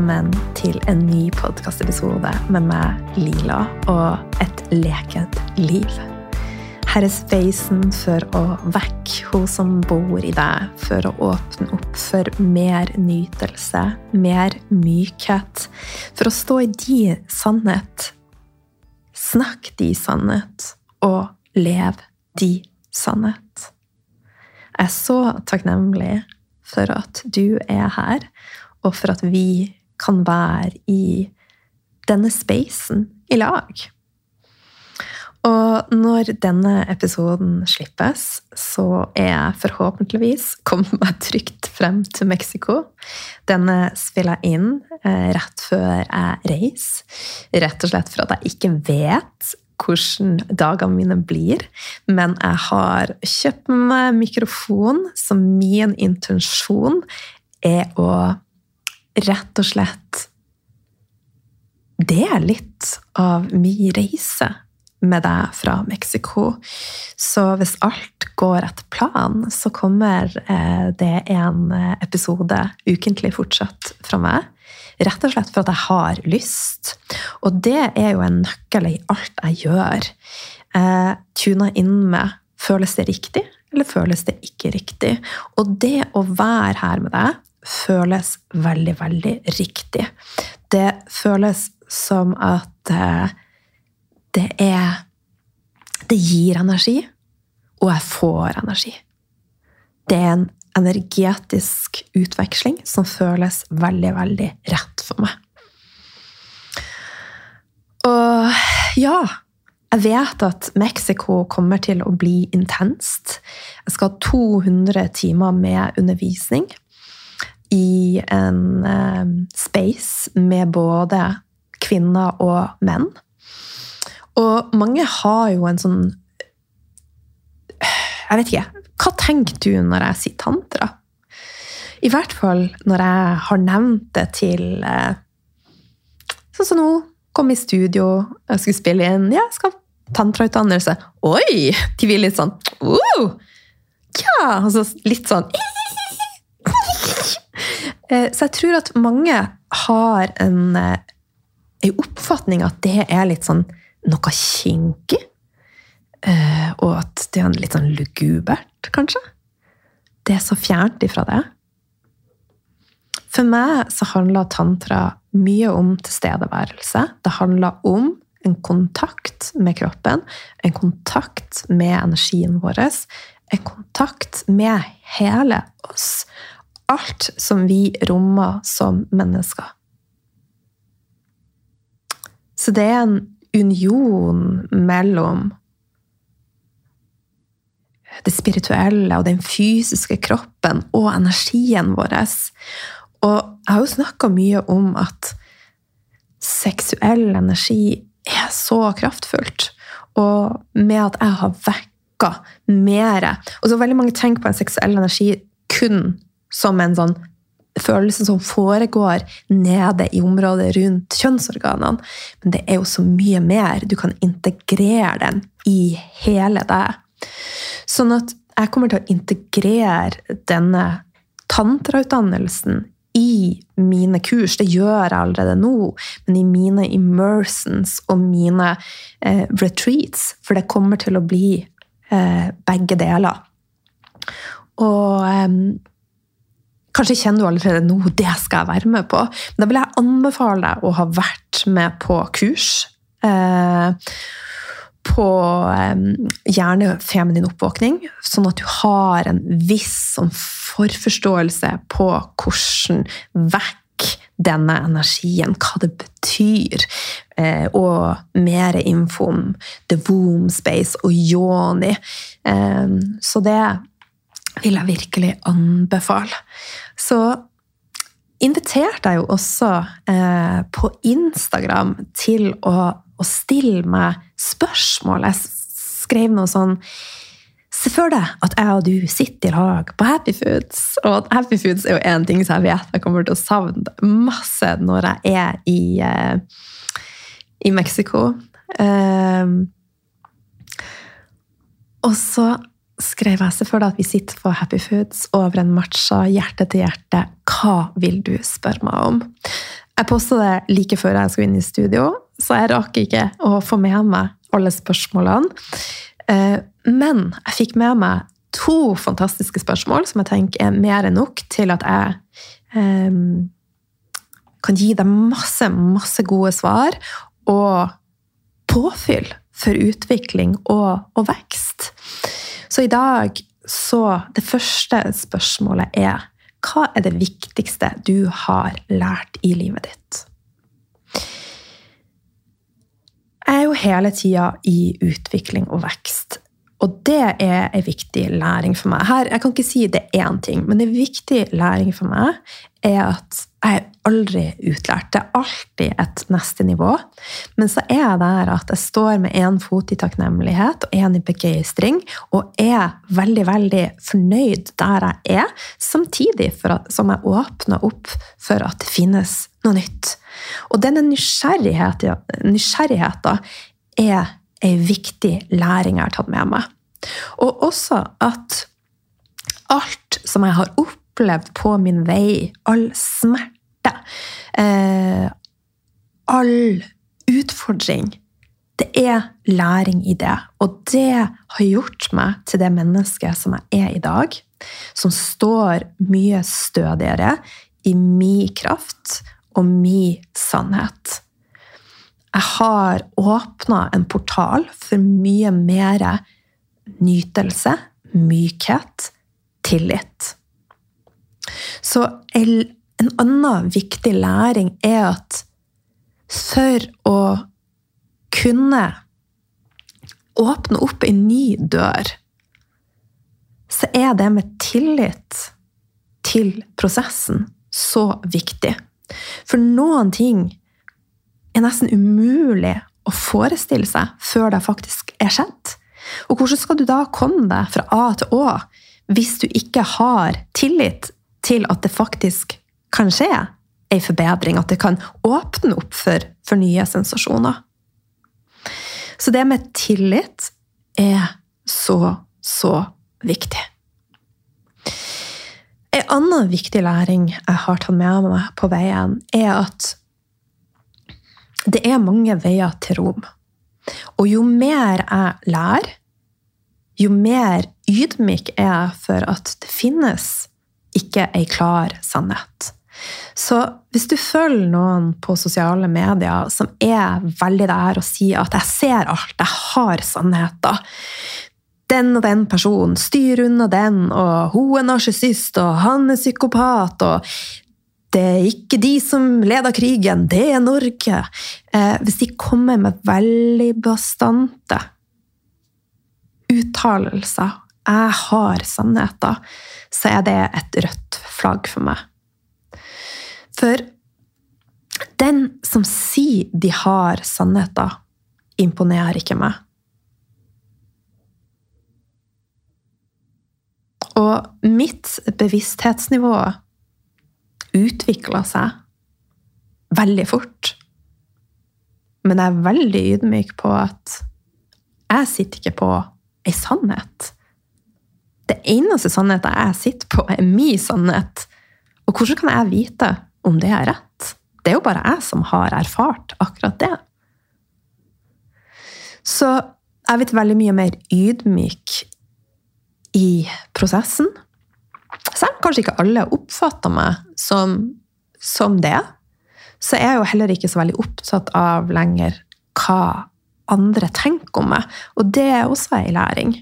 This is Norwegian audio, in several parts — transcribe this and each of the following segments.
velkommen til en ny podkastepisode med meg, Lila, og et lekent liv. Her er spacen for å vekke hun som bor i deg, for å åpne opp for mer nytelse, mer mykhet, for å stå i de sannhet, snakk de sannhet, og lev de sannhet. Jeg er så takknemlig for at du er her, og for at vi kan være i denne spacen i lag. Og når denne episoden slippes, så er jeg forhåpentligvis kommet meg trygt frem til Mexico. Denne spiller jeg inn eh, rett før jeg reiser. Rett og slett for at jeg ikke vet hvordan dagene mine blir. Men jeg har kjøpt meg mikrofon, så min intensjon er å rett og slett dele litt av min reise med deg fra Mexico. Så hvis alt går etter planen, så kommer eh, det en episode ukentlig fortsatt fra meg. Rett og slett for at jeg har lyst. Og det er jo en nøkkel i alt jeg gjør. Eh, tuna inn med føles det riktig, eller føles det ikke riktig? Og det å være her med deg føles veldig, veldig riktig. Det føles som at eh, det er Det gir energi, og jeg får energi. Det er en energetisk utveksling som føles veldig, veldig rett for meg. Og ja Jeg vet at Mexico kommer til å bli intenst. Jeg skal ha 200 timer med undervisning i en eh, space med både kvinner og menn. Og mange har jo en sånn Jeg vet ikke. Hva tenker du når jeg sier tantra? I hvert fall når jeg har nevnt det til eh, Sånn som nå. Kom i studio, jeg skulle spille inn. Ja, jeg skal tantrautdannelse. Oi! De blir litt sånn uh, Ja! Altså litt sånn så jeg tror at mange har en, eh, en oppfatning at det er litt sånn noe kinkig. Eh, og at det er litt sånn lugubert, kanskje. Det er så fjernt ifra det. For meg så handler tantra mye om tilstedeværelse. Det handler om en kontakt med kroppen, en kontakt med energien vår, en kontakt med hele oss alt som vi rommer som mennesker. Så det er en union mellom det spirituelle og den fysiske kroppen og energien vår. Og jeg har jo snakka mye om at seksuell energi er så kraftfullt. Og med at jeg har vekka mer Og så veldig mange tenker på en seksuell energi kun som en sånn følelse som foregår nede i området rundt kjønnsorganene. Men det er jo så mye mer. Du kan integrere den i hele deg. Sånn at jeg kommer til å integrere denne tantrautdannelsen i mine kurs. Det gjør jeg allerede nå, men i mine immersons og mine eh, retreats. For det kommer til å bli eh, begge deler. Og eh, Kanskje kjenner du allerede nå det skal jeg være med på. Men da vil jeg anbefale deg å ha vært med på kurs. Eh, på eh, gjerne feminin oppvåkning, sånn at du har en viss sånn forforståelse på hvordan vekk denne energien, hva det betyr, eh, og mer info om the womb space og yoni. Eh, så det vil jeg virkelig anbefale. Så inviterte jeg jo også eh, på Instagram til å, å, stille meg spørsmål. Jeg skrev noe sånn Se for deg at jeg og du sitter i lag på Happy Foods. Og Happy Foods er jo én ting som jeg vet jeg kommer til å savne masse når jeg er i, eh, i Mexico. Eh, og så skrev jeg selvfølgelig at vi sitter på Happy Foods over en matcha, hjerte til hjerte. Hva vil du spørre meg om? Jeg posta det like før jeg skulle inn i studio, så jeg rakk ikke å få med meg alle spørsmålene. Eh, men jeg fikk med meg to fantastiske spørsmål som jeg tenker er mer enn nok til at jeg um, kan gi deg masse, masse gode svar og påfyll for utvikling og, og vekst. Så i dag så Det første spørsmålet er hva er det viktigste du har lært i livet ditt? Jeg er jo hele tida i utvikling og vekst. Og det er en viktig læring for meg. Her, jeg kan ikke si det er én ting, men en viktig læring for meg er at jeg er aldri utlært. Det er alltid et neste nivå. Men så er jeg der at jeg står med én fot i takknemlighet og én i begeistring, og er veldig, veldig fornøyd der jeg er, samtidig at, som jeg åpner opp for at det finnes noe nytt. Og denne nysgjerrigheten, nysgjerrigheten er en viktig læring jeg har tatt med meg. Og også at alt som jeg har opplevd på min vei, all smerte, eh, all utfordring det er læring i det. Og det har gjort meg til det mennesket som jeg er i dag. Som står mye stødigere i min kraft og min sannhet jeg har åpna en portal for mye mer nytelse, mykhet, tillit. Så en annen viktig læring er at for å kunne åpne opp en ny dør, så er det med tillit til prosessen så viktig. For noen ting er nesten umulig å forestille seg før det faktisk er skjedd. Og hvordan skal du da komme deg fra A til Å hvis du ikke har tillit til at det faktisk kan skje ei forbedring, at det kan åpne opp for, for nye sensasjoner? Så det med tillit er så, så viktig. En annen viktig læring jeg har tatt med meg på veien, er at det er mange veier til rom. Og jo mer jeg lærer, jo mer ydmyk er jeg for at det finnes ikke ei klar sannhet. Så hvis du følger noen på sosiale medier som er veldig der og sier at 'jeg ser alt, jeg har sannheter', den og den personen styrer unna den, og hun er narsissist, og han er psykopat, og det er ikke de som leder krigen, det er Norge. Eh, hvis de kommer med veldig bastante uttalelser, jeg har sannheter, så er det et rødt flagg for meg. For den som sier de har sannheter, imponerer ikke meg. Og mitt bevissthetsnivå utvikla seg veldig fort. Men jeg er veldig ydmyk på at jeg sitter ikke på ei sannhet. Det eneste sannheten jeg sitter på, er min sannhet. Og hvordan kan jeg vite om det er rett? Det er jo bare jeg som har erfart akkurat det. Så jeg er blitt veldig mye mer ydmyk i prosessen. Selv om kanskje ikke alle oppfatter meg som, som det, så er jeg jo heller ikke så veldig opptatt av lenger hva andre tenker om meg. Og det er også ei læring.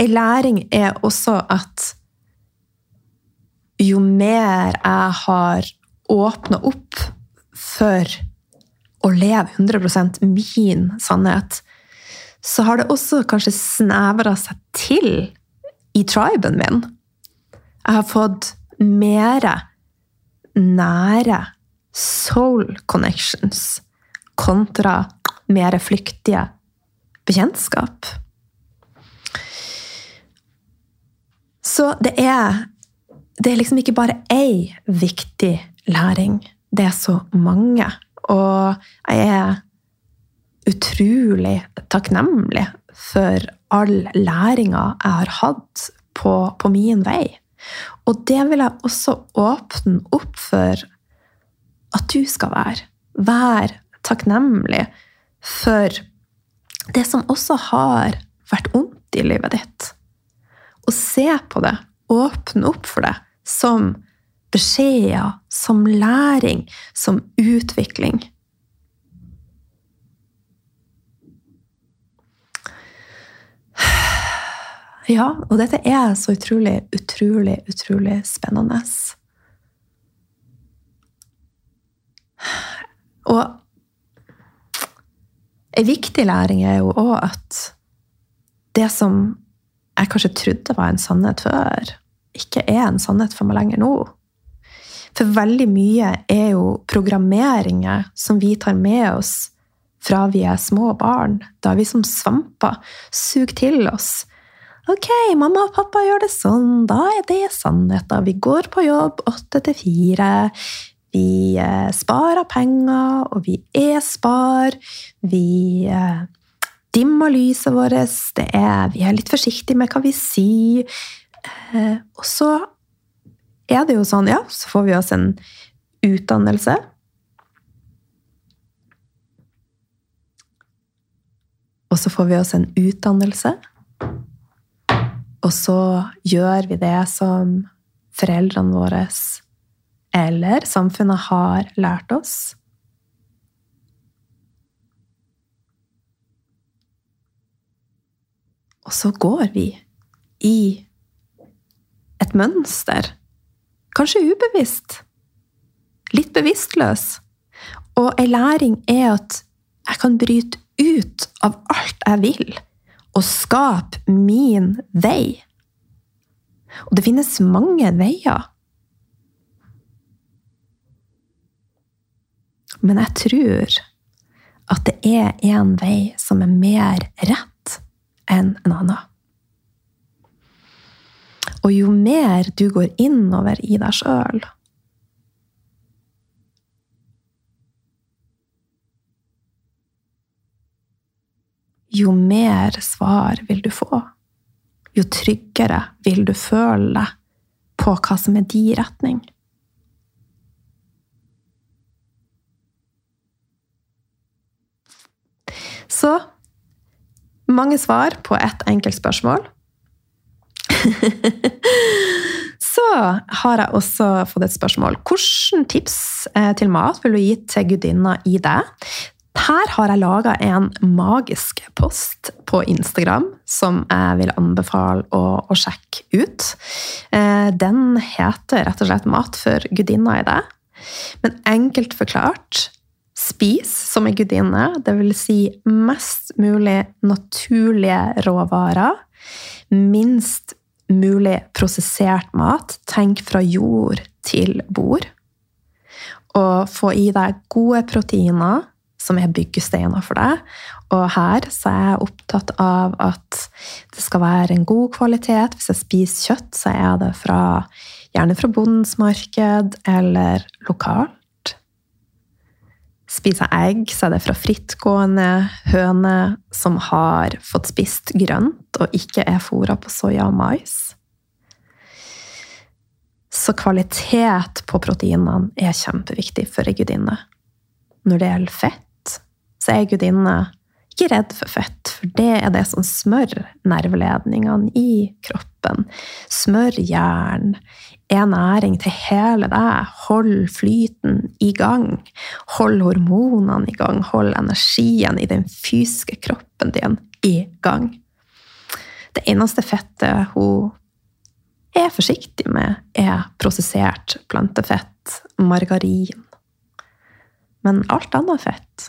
Ei læring er også at jo mer jeg har åpna opp for å leve 100% min sannhet, så har det også kanskje snevra seg til i triben min. Jeg har fått mer nære soul connections kontra mer flyktige bekjentskap. Så det er, det er liksom ikke bare én viktig læring. Det er så mange. Og jeg er utrolig takknemlig for all læringa jeg har hatt på, på min vei. Og det vil jeg også åpne opp for at du skal være. Vær takknemlig for det som også har vært ondt i livet ditt. Og se på det, åpne opp for det, som beskjeder, som læring, som utvikling. Ja, og dette er så utrolig, utrolig, utrolig spennende. Og en viktig læring er jo òg at det som jeg kanskje trodde var en sannhet før, ikke er en sannhet for meg lenger nå. For veldig mye er jo programmeringer som vi tar med oss fra vi er små barn. Da vi som svamper. Sug til oss. Ok, mamma og pappa gjør det sånn. Da er det sannheten. Vi går på jobb åtte til fire. Vi eh, sparer penger, og vi er spar. Vi eh, dimmer lyset vårt. Er, vi er litt forsiktige med hva vi sier. Eh, og så er det jo sånn, ja, så får vi oss en utdannelse. Og så får vi oss en utdannelse. Og så gjør vi det som foreldrene våre eller samfunnet har lært oss. Og så går vi i et mønster. Kanskje ubevisst. Litt bevisstløs. Og ei læring er at jeg kan bryte ut av alt jeg vil, og skape min vei. Og det finnes mange veier. Men jeg tror at det er en vei som er mer rett enn en annen. Og jo mer du går innover i deg sjøl, jo mer svar vil du få. Jo tryggere vil du føle deg på hva som er din retning. Så mange svar på ett enkelt spørsmål. Så har jeg også fått et spørsmål. Hvilke tips eh, til mat vil du gi til gudinna i deg? Her har jeg laga en magisk post på Instagram som jeg vil anbefale å, å sjekke ut. Eh, den heter rett og slett 'Mat for gudinna i deg'. Men enkelt forklart Spis som en gudinne, dvs. Si mest mulig naturlige råvarer. Minst mulig prosessert mat. Tenk fra jord til bord. Og få i deg gode proteiner, som er byggesteiner for deg. Og her så er jeg opptatt av at det skal være en god kvalitet. Hvis jeg spiser kjøtt, så er det fra, gjerne fra bondens marked eller lokalt. Spiser jeg egg, så er det fra frittgående høner som har fått spist grønt og ikke er fôra på soya og mais. Så kvalitet på proteinene er kjempeviktig for ei gudinne. Når det gjelder fett, så er ei gudinne ikke redd for fett, for det er det som smører nerveledningene i kroppen. Smør jern, er næring til hele deg. Hold flyten i gang. Hold hormonene i gang. Hold energien i den fysiske kroppen din i gang. Det eneste fettet hun forsiktig med, er prosessert plantefett, margarin. Men alt annet fett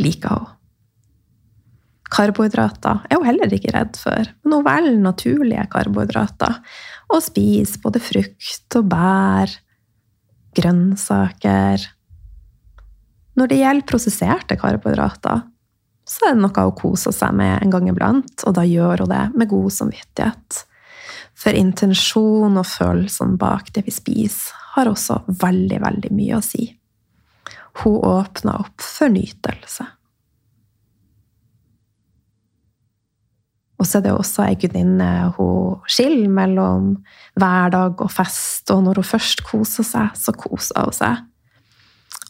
liker hun. Karbohydrater er hun heller ikke redd for, men hun velger naturlige karbohydrater. Og spiser både frukt og bær, grønnsaker Når det gjelder prosesserte karbohydrater, så er det noe hun koser seg med en gang iblant, og da gjør hun det med god samvittighet. For intensjon og følelsene bak det vi spiser, har også veldig, veldig mye å si. Hun åpner opp for nytelse. Og så er det også ei gudinne hun skiller mellom hverdag og fest, og når hun først koser seg, så koser hun seg.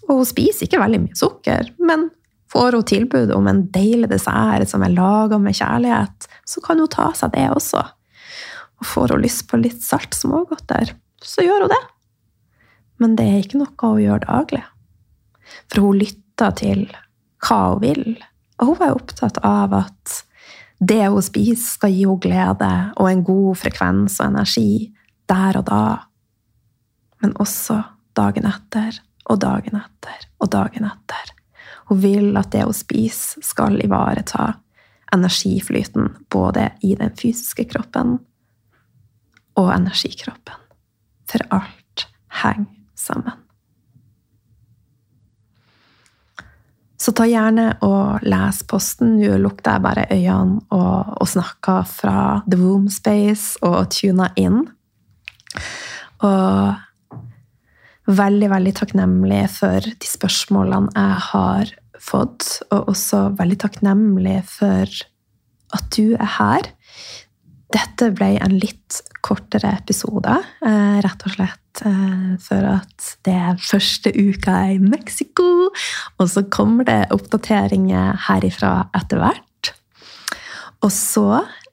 Og hun spiser ikke veldig mye sukker, men får hun tilbud om en deilig dessert som er laga med kjærlighet, så kan hun ta seg det også. Og får hun lyst på litt salt smågodter, så gjør hun det. Men det er ikke noe hun gjør daglig. For hun lytter til hva hun vil, og hun er opptatt av at det hun spiser, skal gi henne glede og en god frekvens og energi der og da, men også dagen etter og dagen etter og dagen etter. Hun vil at det hun spiser, skal ivareta energiflyten både i den fysiske kroppen og energikroppen. For alt henger sammen. Så ta gjerne og les posten. Nå lukter jeg bare øynene og, og snakker fra The Womb Space og tuner inn. Og veldig, veldig takknemlig for de spørsmålene jeg har fått, og også veldig takknemlig for at du er her. Dette ble en litt kortere episode, eh, rett og slett eh, for at det er første uka i Mexico. Og så kommer det oppdateringer herifra etter hvert. Og så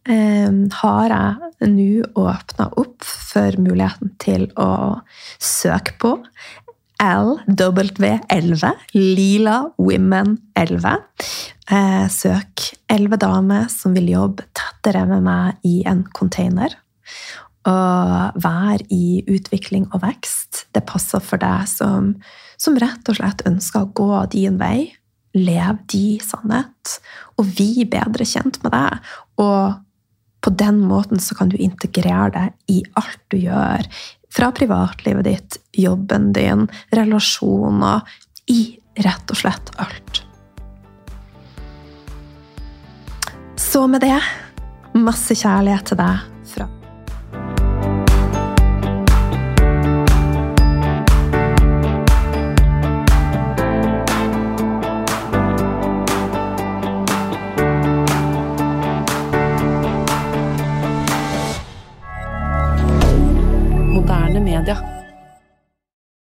eh, har jeg nå åpna opp for muligheten til å søke på LW11, Lila Women 11. Eh, søk elleve damer som vil jobbe tettere med meg i en container. Og vær i utvikling og vekst. Det passer for deg som, som rett og slett ønsker å gå din vei. Lev din sannhet. Og vi bedre kjent med deg. Og på den måten så kan du integrere det i alt du gjør. Fra privatlivet ditt, jobben din, relasjoner. I rett og slett alt. Så med det, masse kjærlighet til deg regarder.